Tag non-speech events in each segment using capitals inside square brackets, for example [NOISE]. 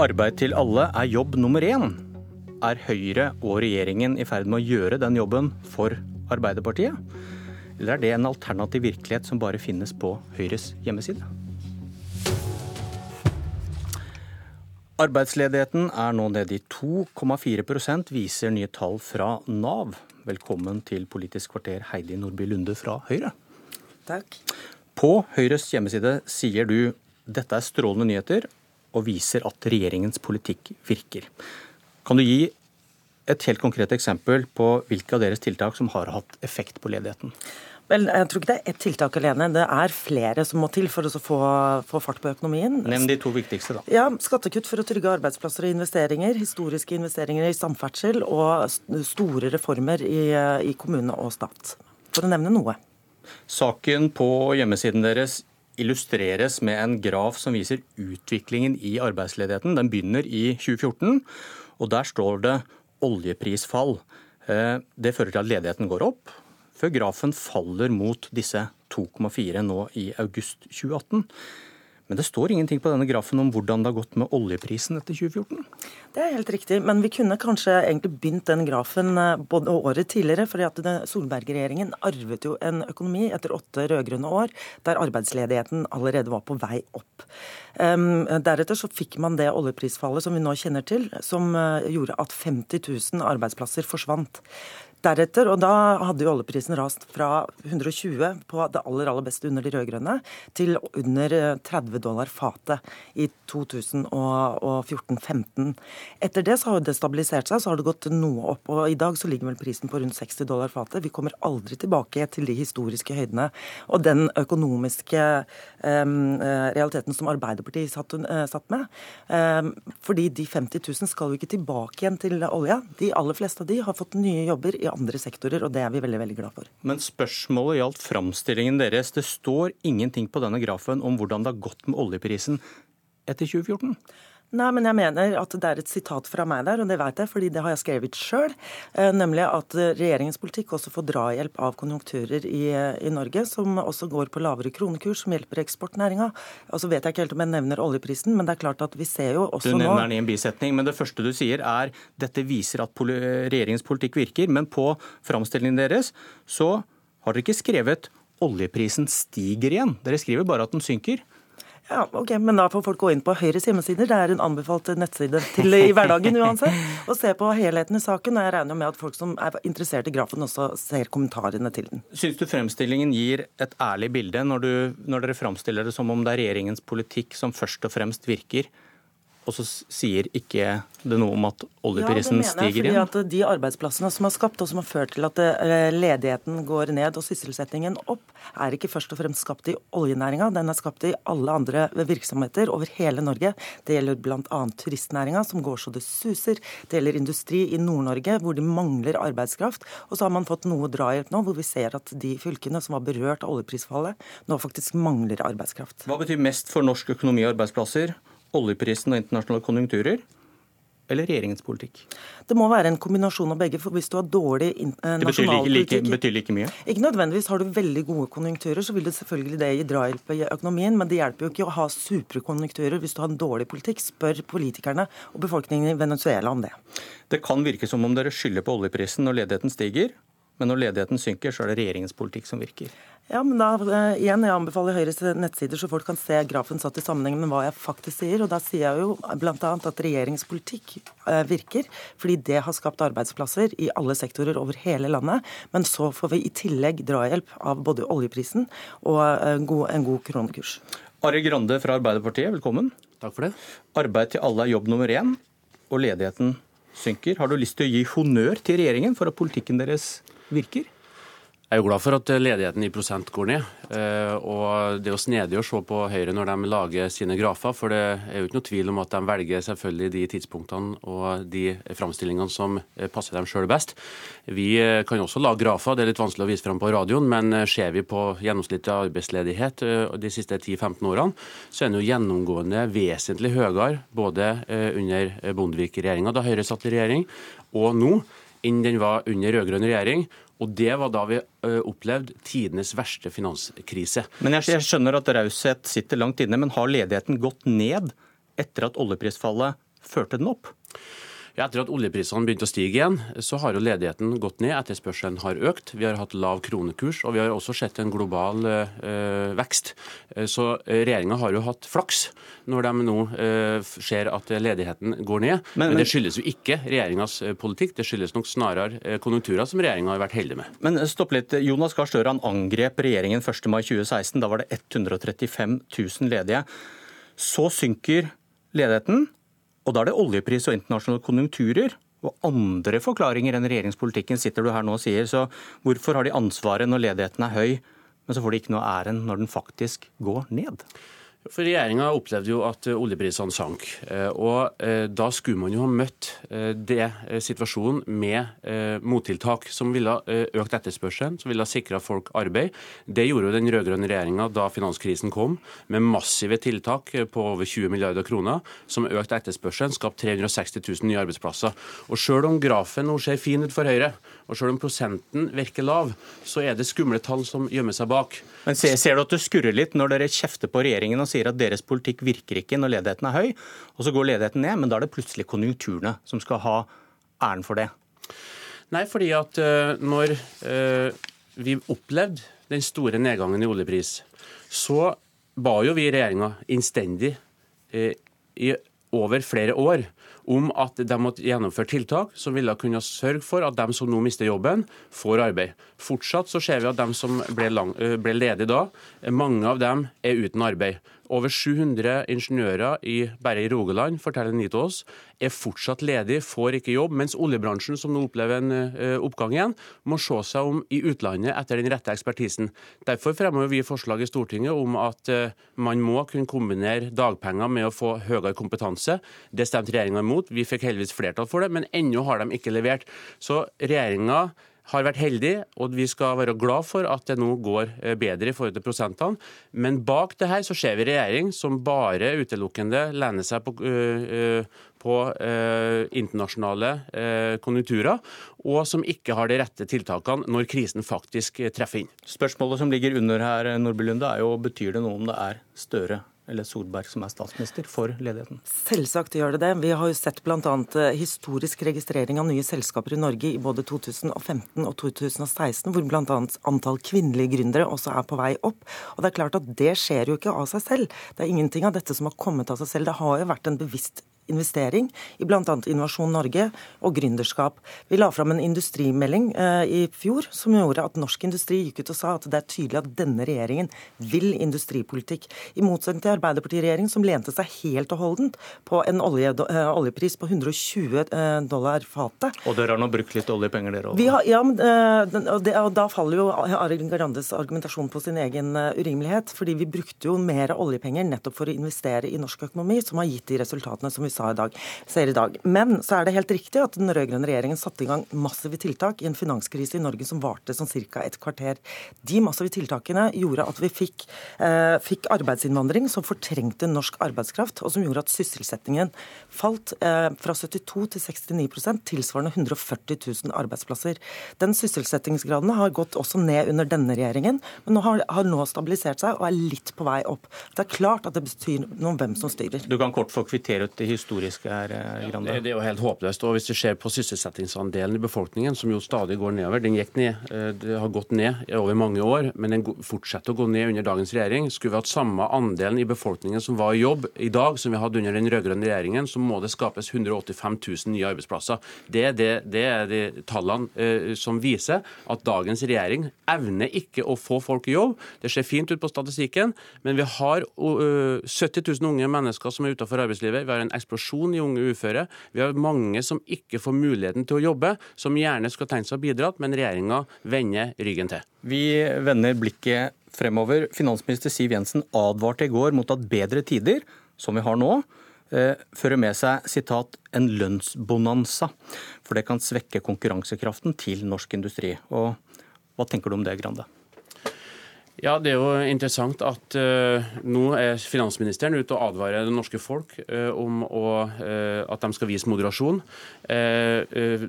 Arbeid til alle er jobb nummer én. Er Høyre og regjeringen i ferd med å gjøre den jobben for Arbeiderpartiet? Eller er det en alternativ virkelighet som bare finnes på Høyres hjemmeside? Arbeidsledigheten er nå nede i 2,4% viser nye tall fra Nav. Velkommen til Politisk kvarter, Heidi Nordby Lunde fra Høyre. Takk. På Høyres hjemmeside sier du dette er strålende nyheter og viser at regjeringens politikk virker. Kan du gi et helt konkret eksempel på hvilke av deres tiltak som har hatt effekt på ledigheten? Vel, Jeg tror ikke det er ett tiltak alene. Det er flere som må til for å få, få fart på økonomien. Nevn de to viktigste, da. Ja, Skattekutt for å trygge arbeidsplasser og investeringer. Historiske investeringer i samferdsel og store reformer i, i kommune og stat. For å nevne noe. Saken på hjemmesiden deres illustreres med en graf som viser utviklingen i arbeidsledigheten. Den begynner i 2014, og der står det oljeprisfall. Eh, det fører til at ledigheten går opp, før grafen faller mot disse 2,4 nå i august 2018. Men det står ingenting på denne grafen om hvordan det har gått med oljeprisen etter 2014? Det er helt riktig, men vi kunne kanskje egentlig begynt den grafen eh, både året tidligere. fordi at Solberg-regjeringen arvet jo en økonomi etter åtte rød-grønne år der arbeidsledigheten allerede var på vei opp. Deretter så fikk man det oljeprisfallet som vi nå kjenner til, som uh, gjorde at 50 000 arbeidsplasser forsvant. Deretter, og da hadde jo oljeprisen rast fra 120 på det aller aller beste under de rød-grønne, til under 30 eh, dollar fatet i 2014-15. Etter det så har det stabilisert seg, så har det gått noe opp. og I dag så ligger vel prisen på rundt 60 dollar fatet. Vi kommer aldri tilbake til de historiske høydene. Og den økonomiske um, realiteten som Arbeiderpartiet satt, uh, satt med. Um, fordi de 50 000 skal jo ikke tilbake igjen til olja. De aller fleste av de har fått nye jobber i andre sektorer, og det er vi veldig veldig glad for. Men spørsmålet gjaldt framstillingen deres. Det står ingenting på denne grafen om hvordan det har gått med oljeprisen etter 2014. Nei, men jeg mener at det er et sitat fra meg der, og det vet jeg, fordi det har jeg skrevet sjøl. Eh, nemlig at regjeringens politikk også får drahjelp av konjunkturer i, i, Norge, som også går på lavere kronekurs, som hjelper eksportnæringa. Så vet jeg ikke helt om jeg nevner oljeprisen, men det er klart at vi ser jo også nå Du nevner den i en bisetning, men det første du sier er dette viser at regjeringens politikk virker. Men på framstillingen deres så har dere ikke skrevet oljeprisen stiger igjen. Dere skriver bare at den synker. Ja, ok, Men da får folk gå inn på Høyres hjemmesider. Det er en anbefalt nettside til i hverdagen uansett. [LAUGHS] Og se på helheten i saken. Og jeg regner med at folk som er interessert i grafen, også ser kommentarene til den. Syns du fremstillingen gir et ærlig bilde når, du, når dere fremstiller det som om det er regjeringens politikk som først og fremst virker? Og så sier ikke det noe om at oljeprisen stiger igjen? Ja, det mener jeg, fordi at De arbeidsplassene som er skapt, og som har ført til at eh, ledigheten går ned og sysselsettingen opp, er ikke først og fremst skapt i oljenæringa. Den er skapt i alle andre virksomheter over hele Norge. Det gjelder bl.a. turistnæringa, som går så det suser. Det gjelder industri i Nord-Norge, hvor de mangler arbeidskraft. Og så har man fått noe drahjelp nå, hvor vi ser at de fylkene som var berørt av oljeprisfallet, nå faktisk mangler arbeidskraft. Hva betyr mest for norsk økonomi og arbeidsplasser? Oljeprisen og internasjonale konjunkturer, eller regjeringens politikk? Det må være en kombinasjon av begge. for Hvis du har dårlig eh, nasjonalpolitikk Det betyr like mye? Ikke nødvendigvis. Har du veldig gode konjunkturer, så vil det selvfølgelig det gi drahjelp i økonomien. Men det hjelper jo ikke å ha supre konjunkturer hvis du har en dårlig politikk. Spør politikerne og befolkningen i Venezuela om det. Det kan virke som om dere skylder på oljeprisen når ledigheten stiger. Men når ledigheten synker, så er det regjeringens politikk som virker. Ja, men da uh, igjen, Jeg anbefaler Høyres nettsider, så folk kan se grafen satt i sammenheng med hva jeg faktisk sier. og Da sier jeg jo bl.a. at regjeringens politikk uh, virker, fordi det har skapt arbeidsplasser i alle sektorer over hele landet. Men så får vi i tillegg drahjelp av både oljeprisen og god, en god kronekurs. Ari Grande fra Arbeiderpartiet, velkommen. Takk for det. Arbeid til alle er jobb nummer én, og ledigheten synker. Har du lyst til å gi honnør til regjeringen for at politikken deres virker? Jeg er jo glad for at ledigheten i prosent går ned. Eh, og Det er jo snedig å se på Høyre når de lager sine grafer. For det er jo ikke noe tvil om at de velger selvfølgelig de tidspunktene og de framstillingene som passer dem sjøl best. Vi eh, kan også lage grafer, det er litt vanskelig å vise fram på radioen. Men eh, ser vi på gjennomsnittlig arbeidsledighet de siste 10-15 årene, så er den jo gjennomgående vesentlig høyere både under Bondevik-regjeringa, da Høyre satt i regjering, og nå enn den var under rød-grønn regjering. Og det var da vi opplevde tidenes verste finanskrise. Men jeg skjønner at raushet sitter langt inne, men har ledigheten gått ned etter at oljeprisfallet førte den opp? Ja, etter at oljeprisene begynte å stige igjen, så har jo ledigheten gått ned. Etterspørselen har økt. Vi har hatt lav kronekurs, og vi har også sett en global eh, vekst. Eh, så eh, regjeringa har jo hatt flaks når de nå eh, ser at ledigheten går ned. Men, men, men det skyldes jo ikke regjeringas politikk, det skyldes nok snarere konjunkturer som regjeringa har vært heldig med. Men stopp litt. Jonas Gahr Støre angrep regjeringen 1. mai 2016. Da var det 135 000 ledige. Så synker ledigheten. Og da er det oljepris og internasjonale konjunkturer og andre forklaringer enn regjeringspolitikken sitter du her nå og sier. Så hvorfor har de ansvaret når ledigheten er høy, men så får de ikke noe æren når den faktisk går ned? For Regjeringa opplevde jo at eh, oljeprisene sank. Eh, og eh, Da skulle man jo ha møtt det situasjonen med mottiltak som ville økt etterspørselen, som ville sikra folk arbeid. Det gjorde jo den rød-grønne regjeringa da finanskrisen kom, med massive tiltak på over 20 milliarder kroner, som økte etterspørselen, skapte 360 000 nye arbeidsplasser. Og Selv om grafen nå ser fin ut for Høyre, og selv om prosenten virker lav, så er det skumle tall som gjemmer seg bak. Men ser, ser du at det skurrer litt når dere kjefter på regjeringen og sier at deres politikk virker ikke når ledigheten er høy, og så går ledigheten ned, men da er det plutselig konjunkturene som skal ha æren for det? Nei, fordi at uh, når uh, vi opplevde den store nedgangen i oljepris, så ba jo vi regjeringa innstendig uh, i over flere år om at de måtte gjennomføre tiltak som ville kunne sørge for at de som nå mister jobben, får arbeid. Fortsatt så ser vi at de som ble, lang, ble ledige da, mange av dem er uten arbeid. Over 700 ingeniører i, bare i Rogaland forteller Nitos, er fortsatt ledige, får ikke jobb, mens oljebransjen, som nå opplever en uh, oppgang igjen, må se seg om i utlandet etter den rette ekspertisen. Derfor fremmer vi forslag i Stortinget om at uh, man må kunne kombinere dagpenger med å få høyere kompetanse. Det stemte regjeringa imot. Vi fikk heldigvis flertall for det, men ennå har de ikke levert. Så regjeringa har vært heldig, og vi skal være glad for at det nå går eh, bedre i forhold til prosentene. Men bak det her så ser vi regjering som bare utelukkende lener seg på, øh, på øh, internasjonale øh, konjunkturer, og som ikke har de rette tiltakene når krisen faktisk treffer inn. Spørsmålet som ligger under her, Nordby Lunde, er jo betyr det noe om det er Støre eller Solberg som er statsminister, for ledigheten? Selvsagt gjør det det. Vi har jo sett bl.a. Eh, historisk registrering av nye selskaper i Norge i både 2015 og 2016, hvor bl.a. antall kvinnelige gründere også er på vei opp. Og det er klart at det skjer jo ikke av seg selv. Det er ingenting av dette som har kommet av seg selv. Det har jo vært en bevisst investering i bl.a. Innovasjon Norge og gründerskap. Vi la fram en industrimelding eh, i fjor som gjorde at norsk industri gikk ut og sa at det er tydelig at denne regjeringen vil industripolitikk. I motsetning til Arbeiderpartiregjeringen som lente seg helt og holdent på en olje, eh, oljepris på 120 eh, dollar fatet. Og dere har nå brukt litt oljepenger, dere òg? Ja, men, og, da faller jo Arild Garandes argumentasjon på sin egen urimelighet. fordi vi brukte jo mer oljepenger nettopp for å investere i norsk økonomi, som har gitt de resultatene som vi sa i dag, ser i dag. Men så er det helt riktig at den rød-grønne regjeringen satte i gang massive tiltak i en finanskrise i Norge som varte sånn ca. et kvarter. De massive tiltakene gjorde at vi fikk, eh, fikk, arbeidsinnvandring som fortrengte norsk arbeidskraft, og som gjorde at sysselsettingen falt eh, fra 72 til 69 tilsvarende 140 000 arbeidsplasser. Den sysselsettingsgraden har gått også ned under denne regjeringen, men nå har, har nå stabilisert seg og er litt på vei opp. Det er klart at det betyr noe om hvem som styrer. Du kan kort få kvittere ut det historiske her, eh, Grande? Det er jo helt håpløst. og Hvis du ser på sysselsettingsandelen i befolkningen, som jo stadig går nedover, den gikk ned, eh, det har gått ned over mange år, men den fortsetter å gå ned under dagens regjering. Skulle vi hatt samme andelen i befolkningen som var i jobb i dag, som vi hadde under den rød-grønne regjeringen, så må det skapes 185 000 nye arbeidsplasser. Det er, det, det er de tallene eh, som viser at dagens regjering evner ikke å få folk i jobb. Det ser fint ut på statistikken, men vi har uh, 70 000 unge mennesker som er utenfor arbeidslivet. Vi har en eksplosjon i unge uføre. Vi har mange som ikke får muligheten til å jobbe, som gjerne skal tenke seg å bidra, men regjeringa vender ryggen til. Vi vender blikket fremover. Finansminister Siv Jensen advarte i går mot at bedre tider, som vi har nå, eh, fører med seg sitat, en lønnsbonanza. For det kan svekke konkurransekraften til norsk industri. Og hva tenker du om det, Grande? Ja, Det er jo interessant at uh, nå er finansministeren ute og advarer det norske folk uh, om å, uh, at de skal vise moderasjon.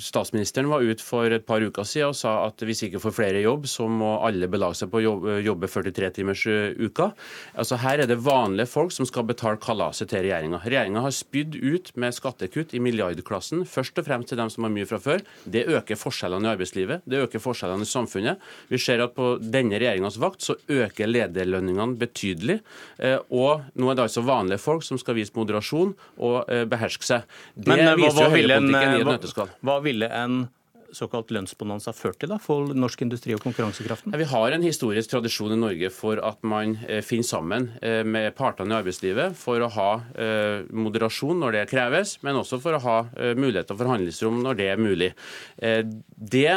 statsministeren var ute for et par uker siden og sa at hvis vi ikke får flere jobb, så må alle belage seg på å jobbe, jobbe 43 timers uka. Altså Her er det vanlige folk som skal betale kalaset til regjeringa. Regjeringa har spydd ut med skattekutt i milliardklassen, først og fremst til dem som har mye fra før. Det øker forskjellene i arbeidslivet, det øker forskjellene i samfunnet. Vi ser at på denne regjeringas vakt så øker lederlønningene betydelig. Eh, og nå er det altså vanlige folk som skal vise moderasjon og eh, beherske seg. Det Men, eh, viser hva, jo ville en, høyrepolitikken i hva, nøtteskall. hva ville en såkalt lønnsbonanza ført til da, for norsk industri og konkurransekraften? Vi har en historisk tradisjon i Norge for at man finner sammen med partene i arbeidslivet for å ha moderasjon når det kreves, men også for å ha muligheter for handlingsrom når det er mulig. Det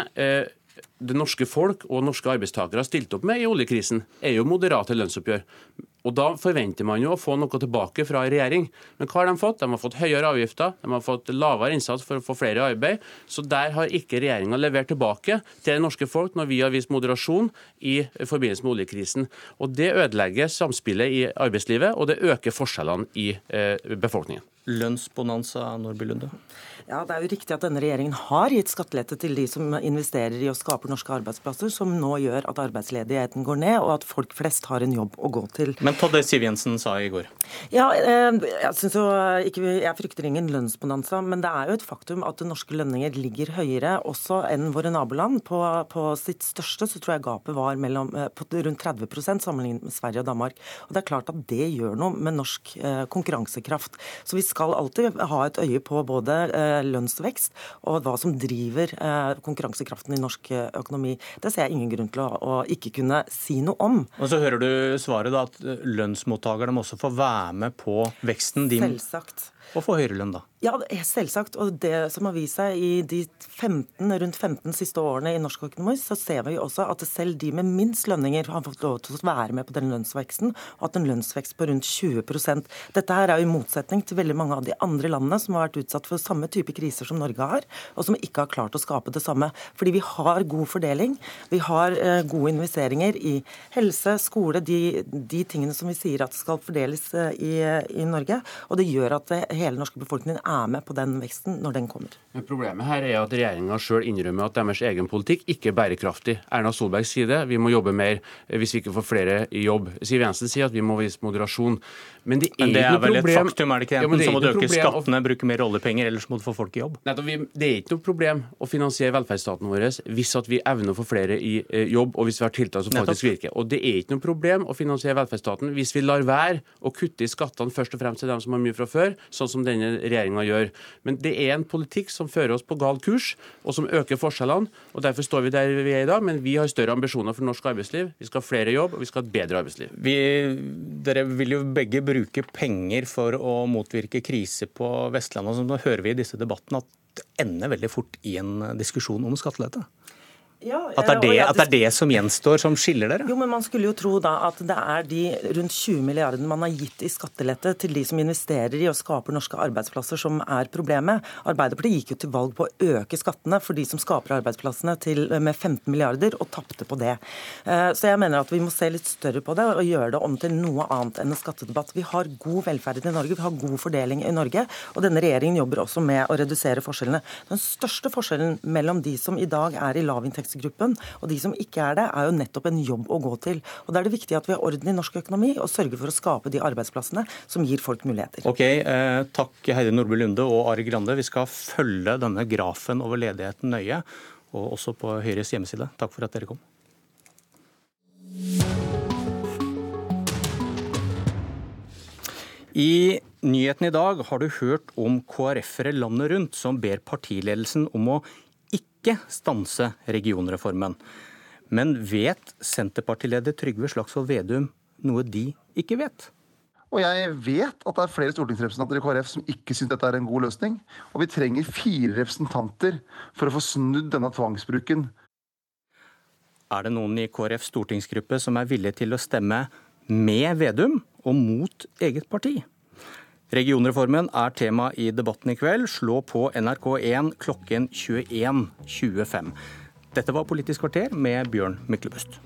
det norske folk og norske arbeidstakere har stilt opp med i oljekrisen, er jo moderate lønnsoppgjør. Og Da forventer man jo å få noe tilbake fra regjering. Men hva har de fått? De har fått høyere avgifter, de har fått lavere innsats for å få flere i arbeid. Så der har ikke regjeringa levert tilbake til det norske folk når vi har vist moderasjon i forbindelse med oljekrisen. Og Det ødelegger samspillet i arbeidslivet, og det øker forskjellene i eh, befolkningen. Lønnsbonanza, Nordby Lunde? Ja, Det er jo riktig at denne regjeringen har gitt skattelette til de som investerer i å skape norske arbeidsplasser, som nå gjør at arbeidsledigheten går ned, og at folk flest har en jobb å gå til. Men på det Siv Jensen sa i går. Ja, eh, jeg, synes jo ikke, jeg frykter ingen lønnsbonanza, men det er jo et faktum at norske lønninger ligger høyere også enn våre naboland. På, på sitt største så tror jeg gapet var mellom, eh, på rundt 30% sammenlignet med Sverige og Danmark. Og Det er klart at det gjør noe med norsk eh, konkurransekraft. Så vi skal alltid ha et øye på både lønnsvekst og hva som driver eh, konkurransekraften i norsk eh, økonomi. Det ser jeg ingen grunn til å, å ikke kunne si noe om. Og så hører du svaret da, at lønnsmottakerne må også få være med på veksten. din. Selvsagt. Og få høyere lønn, da. Ja, selvsagt. Og det som har vist seg i de 15, rundt 15 siste årene i norsk økonomi, så ser vi jo også at selv de med minst lønninger har fått lov til å være med på den lønnsveksten, og hatt en lønnsvekst på rundt 20% Dette her er jo i motsetning til veldig mange av de andre landene som har vært utsatt for samme type kriser som Norge har, og som ikke har klart å skape det samme. Fordi vi har god fordeling, vi har eh, gode investeringer i helse, skole, de, de tingene som vi sier at skal fordeles eh, i, i Norge, og det gjør at hele norske befolkningen er med på den veksten når den kommer. Men Problemet her er at regjeringa sjøl innrømmer at deres egen politikk ikke er bærekraftig. Erna Solberg sier det, vi må jobbe mer hvis vi ikke får flere i jobb. Siv Jensen sier at vi må vise moderasjon. Men det er, Men det er vel et faktum, er det ikke? Enten ja, så må du øke skattene, bruke mer oljepenger, ellers så må du få folk i jobb. Nei, det er ikke noe problem å finansiere velferdsstaten vår hvis at vi evner å få flere i eh, jobb, og hvis vi har tiltak som faktisk virker. Og det er ikke noe problem å finansiere velferdsstaten hvis vi lar være å kutte i skattene først og fremst til dem som har mye fra før, sånn som denne regjeringa gjør. Men det er en politikk som fører oss på gal kurs, og som øker forskjellene. og Derfor står vi der vi er i dag, men vi har større ambisjoner for norsk arbeidsliv. Vi skal ha flere jobb, og vi skal ha et bedre arbeidsliv. Vi, dere vil jo begge bruke penger for å motvirke krise på Vestlandet. og Nå hører vi i disse debattene at det ender veldig fort i en diskusjon om skattelette. Ja, at, det er det, at det er det som gjenstår, som skiller dere? Jo, men Man skulle jo tro da at det er de rundt 20 milliardene man har gitt i skattelette til de som investerer i og skaper norske arbeidsplasser, som er problemet. Arbeiderpartiet gikk jo til valg på å øke skattene for de som skaper arbeidsplassene til, med 15 milliarder, og tapte på det. Eh, så jeg mener at vi må se litt større på det og gjøre det om til noe annet enn en skattedebatt. Vi har god velferd i Norge, vi har god fordeling i Norge, og denne regjeringen jobber også med å redusere forskjellene. Den største forskjellen mellom de som i dag er i lavinntekts inntektsgruppen. Og de som ikke er det, er jo nettopp en jobb å gå til. Og Da er det viktig at vi har orden i norsk økonomi og sørger for å skape de arbeidsplassene som gir folk muligheter. Ok, eh, Takk Heidi Nordby Lunde og Ari Grande. Vi skal følge denne grafen over ledigheten nøye, og også på Høyres hjemmeside. Takk for at dere kom. I nyheten i dag har du hørt om KrF-ere landet rundt som ber partiledelsen om å ikke stanse regionreformen. Men vet Senterpartileder Trygve Slagsvold Vedum noe de ikke vet? Og jeg vet at det er flere stortingsrepresentanter i KrF som ikke syns dette er en god løsning. Og vi trenger fire representanter for å få snudd denne tvangsbruken. Er det noen i KrFs stortingsgruppe som er villig til å stemme med Vedum og mot eget parti? Regionreformen er tema i debatten i kveld. Slå på NRK1 klokken 21.25. Dette var Politisk kvarter med Bjørn Myklebust.